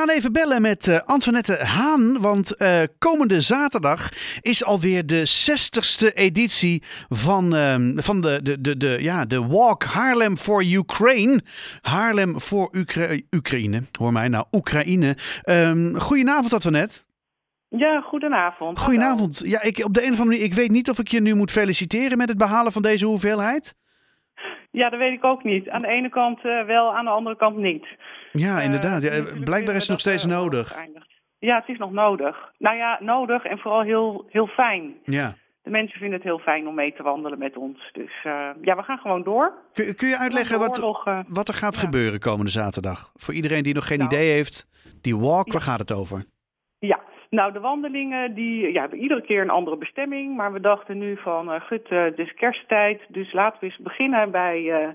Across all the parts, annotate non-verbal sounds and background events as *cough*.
gaan even bellen met uh, Antoinette Haan. Want uh, komende zaterdag is alweer de 60ste editie van, uh, van de, de, de, de, ja, de Walk Haarlem for Ukraine. Haarlem voor Ukra Oekraïne. Hoor mij nou, Oekraïne. Um, goedenavond, Antoinette. Ja, goedenavond. Goedenavond. Ja, ik, op de een of andere manier, ik weet niet of ik je nu moet feliciteren met het behalen van deze hoeveelheid. Ja, dat weet ik ook niet. Aan de ene kant uh, wel, aan de andere kant niet. Ja, eh, inderdaad. Ja, blijkbaar is het nog steeds nodig. Ja, het is nog nodig. Nou ja, nodig en vooral heel, heel fijn. Ja. De mensen vinden het heel fijn om mee te wandelen met ons. Dus uh, ja, we gaan gewoon door. Kun, kun je uitleggen wat, wat er gaat gebeuren komende zaterdag? Voor iedereen die nog geen nou. idee heeft, die walk, waar gaat het over? Ja, nou, de wandelingen die ja, hebben iedere keer een andere bestemming. Maar we dachten nu van, uh, goed, uh, het is kersttijd. Dus laten we eens beginnen bij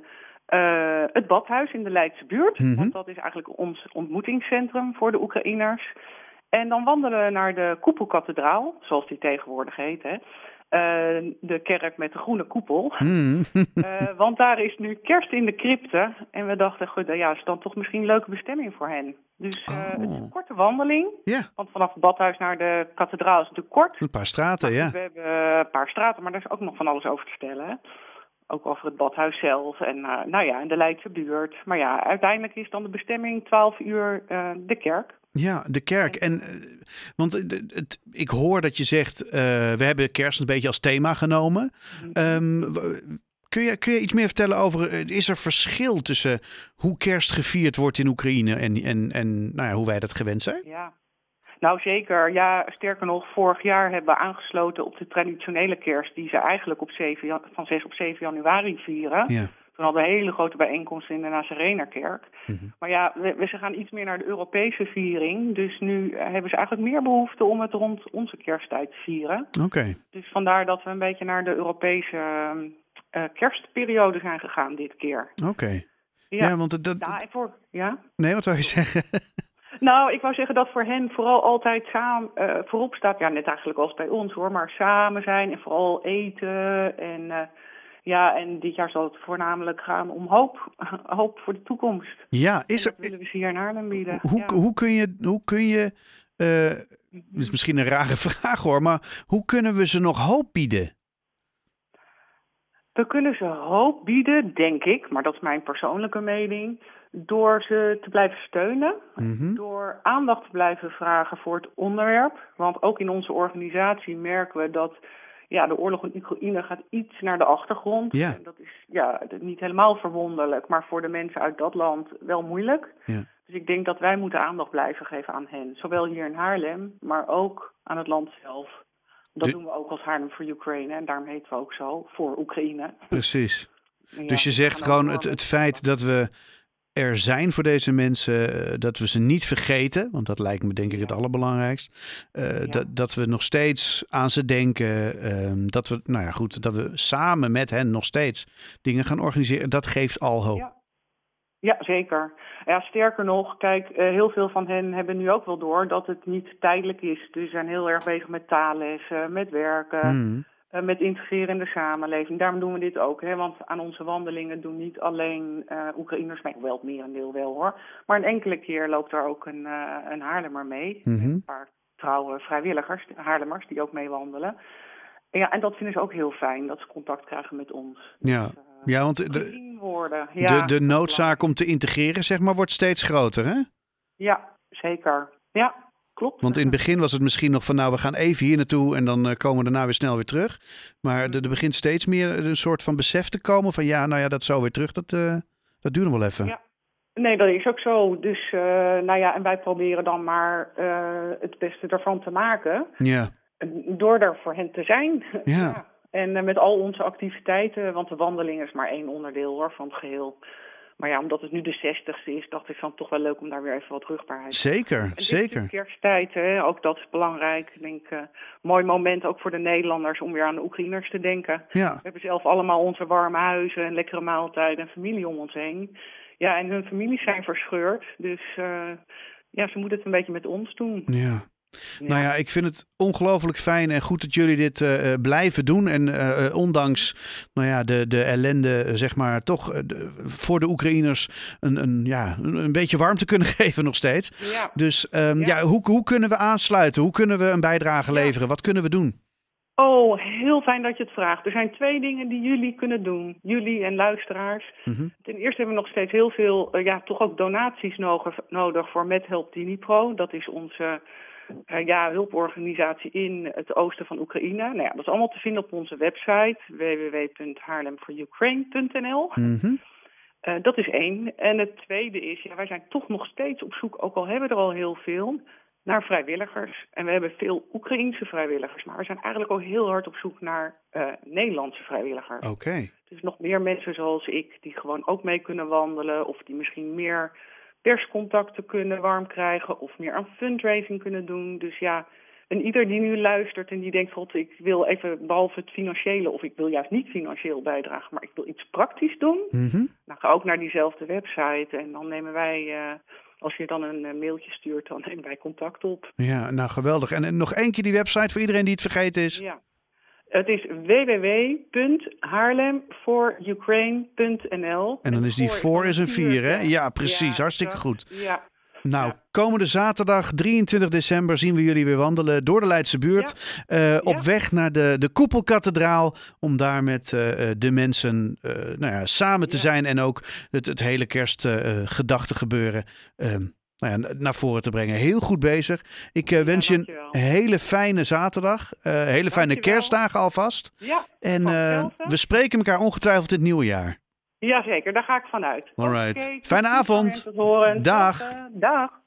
uh, het badhuis in de Leidse buurt. Mm -hmm. Want dat is eigenlijk ons ontmoetingscentrum voor de Oekraïners. En dan wandelen we naar de Koepelkathedraal, zoals die tegenwoordig heet. Hè. Uh, de kerk met de groene koepel. Mm. uh, *laughs* want daar is nu kerst in de crypte. En we dachten, goed, ja, is dan toch misschien een leuke bestemming voor hen. Dus uh, oh. het is een korte wandeling. Yeah. Want vanaf het badhuis naar de kathedraal is natuurlijk kort. Een paar straten, ja. We hebben een paar straten, maar daar is ook nog van alles over te vertellen. Ook over het badhuis zelf en nou ja, in de Leidse buurt. Maar ja, uiteindelijk is dan de bestemming 12 uur de kerk. Ja, de kerk. En, want het, ik hoor dat je zegt, uh, we hebben kerst een beetje als thema genomen. Um, kun, je, kun je iets meer vertellen over, is er verschil tussen hoe kerst gevierd wordt in Oekraïne en, en, en nou ja, hoe wij dat gewend zijn? Ja, nou zeker. Ja, sterker nog, vorig jaar hebben we aangesloten op de traditionele kerst die ze eigenlijk op 7, van 6 op 7 januari vieren. Ja. Toen hadden we hele grote bijeenkomst in de Nazarenerkerk. Mm -hmm. Maar ja, we, we, ze gaan iets meer naar de Europese viering. Dus nu hebben ze eigenlijk meer behoefte om het rond onze kersttijd te vieren. Oké. Okay. Dus vandaar dat we een beetje naar de Europese uh, kerstperiode zijn gegaan dit keer. Oké. Okay. Ja. ja. want dat... Ja, voor... ja? Nee, wat wou je zeggen? *laughs* Nou, ik wou zeggen dat voor hen vooral altijd samen uh, voorop staat. Ja, net eigenlijk als bij ons hoor. Maar samen zijn en vooral eten en... Uh, ja, en dit jaar zal het voornamelijk gaan om hoop. *laughs* Hoop voor de toekomst. Ja, is er. Dat willen we ze hier in Arnhem bieden. Hoe, ja. hoe kun je. Hoe kun je uh, dat is misschien een rare *laughs* vraag hoor, maar hoe kunnen we ze nog hoop bieden? We kunnen ze hoop bieden, denk ik, maar dat is mijn persoonlijke mening, door ze te blijven steunen, mm -hmm. door aandacht te blijven vragen voor het onderwerp. Want ook in onze organisatie merken we dat ja, de oorlog in Oekraïne gaat iets naar de achtergrond. Ja. En dat is ja, niet helemaal verwonderlijk, maar voor de mensen uit dat land wel moeilijk. Ja. Dus ik denk dat wij moeten aandacht blijven geven aan hen. Zowel hier in Haarlem, maar ook aan het land zelf. Dat De... doen we ook als Haarlem voor Ukraine en daarom heten we ook zo, voor Oekraïne. Precies. Ja, dus je zegt gewoon het, het feit dat we er zijn voor deze mensen, dat we ze niet vergeten, want dat lijkt me denk ik het allerbelangrijkst. Uh, ja. dat, dat we nog steeds aan ze denken, uh, dat we, nou ja goed, dat we samen met hen nog steeds dingen gaan organiseren, dat geeft al hoop. Ja, ja zeker. Ja, sterker nog, kijk, uh, heel veel van hen hebben nu ook wel door dat het niet tijdelijk is. Dus ze zijn heel erg bezig met taallessen, met werken. Mm met integreren in de samenleving. Daarom doen we dit ook. Hè? Want aan onze wandelingen doen niet alleen uh, Oekraïners mee. Wel het merendeel wel hoor. Maar een enkele keer loopt er ook een, uh, een Haarlemmer mee. Mm -hmm. Een paar trouwe vrijwilligers, Haarlemmers, die ook meewandelen. En ja, en dat vinden ze ook heel fijn, dat ze contact krijgen met ons. Ja, dus, uh, ja want de, worden. Ja, de, de noodzaak om te integreren, zeg maar, wordt steeds groter, hè? Ja, zeker. Ja, Klopt. Want in het begin was het misschien nog van, nou, we gaan even hier naartoe en dan uh, komen we daarna weer snel weer terug. Maar er, er, begint steeds meer een soort van besef te komen van, ja, nou ja, dat zo weer terug, dat, uh, dat duurt nog wel even. Ja. Nee, dat is ook zo. Dus, uh, nou ja, en wij proberen dan maar het beste ervan te maken. Ja. Door er voor hen te zijn. Ja. *laughs* ja. En met al onze activiteiten, want de wandeling is maar één onderdeel hoor, van het geheel. Maar ja, omdat het nu de zestigste is, dacht ik van toch wel leuk om daar weer even wat rugbaarheid te Zeker, en zeker. Is kersttijd, hè? ook dat is belangrijk. Ik denk, uh, mooi moment ook voor de Nederlanders om weer aan de Oekraïners te denken. Ja. We hebben zelf allemaal onze warme huizen en lekkere maaltijden en familie om ons heen. Ja, en hun families zijn verscheurd, dus uh, ja, ze moeten het een beetje met ons doen. Ja. Nou ja, ik vind het ongelooflijk fijn en goed dat jullie dit uh, blijven doen. En uh, ondanks nou ja, de, de ellende, zeg maar, toch voor de Oekraïners een, een, ja, een, beetje warmte kunnen *laughs* geven nog steeds. Ja. Dus um, ja. ja, hoe, hoe kunnen we aansluiten? Hoe kunnen we een bijdrage leveren? Wat kunnen we doen? Oh, heel fijn dat je het vraagt. Er zijn twee dingen die jullie kunnen doen. Jullie en luisteraars. Mhm. Ten eerste hebben we nog steeds heel veel, ja, toch ook donaties nodig, nodig voor Dnipro. Dat is onze ja, hulporganisatie in het oosten van Oekraïne. Nou ja, dat is allemaal te vinden op onze website www.haarlemforukraine.nl. Mm uh, dat is één. En het tweede is, ja, wij zijn toch nog steeds op zoek, ook al hebben we er al heel veel, naar vrijwilligers. En we hebben veel Oekraïense vrijwilligers, maar we zijn eigenlijk ook heel hard op zoek naar uh, Nederlandse vrijwilligers. Oké. Dus nog meer mensen zoals ik, die gewoon ook mee kunnen wandelen of die misschien meer perscontacten kunnen warm krijgen of meer aan fundraising kunnen doen. Dus ja, en ieder die nu luistert en die denkt, god, ik wil even, behalve het financiële, of ik wil juist niet financieel bijdragen, maar ik wil iets praktisch doen, mm dan ga ook naar diezelfde website en dan nemen wij, uh, als je dan een eh, mailtje stuurt, dan nemen wij contact op. Ja, nou geweldig. En, en nog één keer die website voor iedereen die het vergeten is. Ja. Het is www.haarlemforukraine.nl. En dan is die voor is een 4, hè? Ja, precies. Hartstikke goed. Ja. Nou, komende zaterdag 23 december zien we jullie weer wandelen door de Leidse buurt. Uh, op weg naar de, de Koepelkathedraal. Om daar met uh, de mensen uh, nou ja, samen te zijn. En ook het, het hele kerstgedachte gebeuren nou ja, naar voren te brengen. Heel goed bezig. Ik uh, wens je een hele fijne zaterdag. Uh, hele fijne kerstdagen alvast. Ja, en uh, we spreken elkaar ongetwijfeld in het nieuwe jaar. Jazeker, daar ga ik vanuit. Alright. Okay, Fijne avond. Dag. Dag.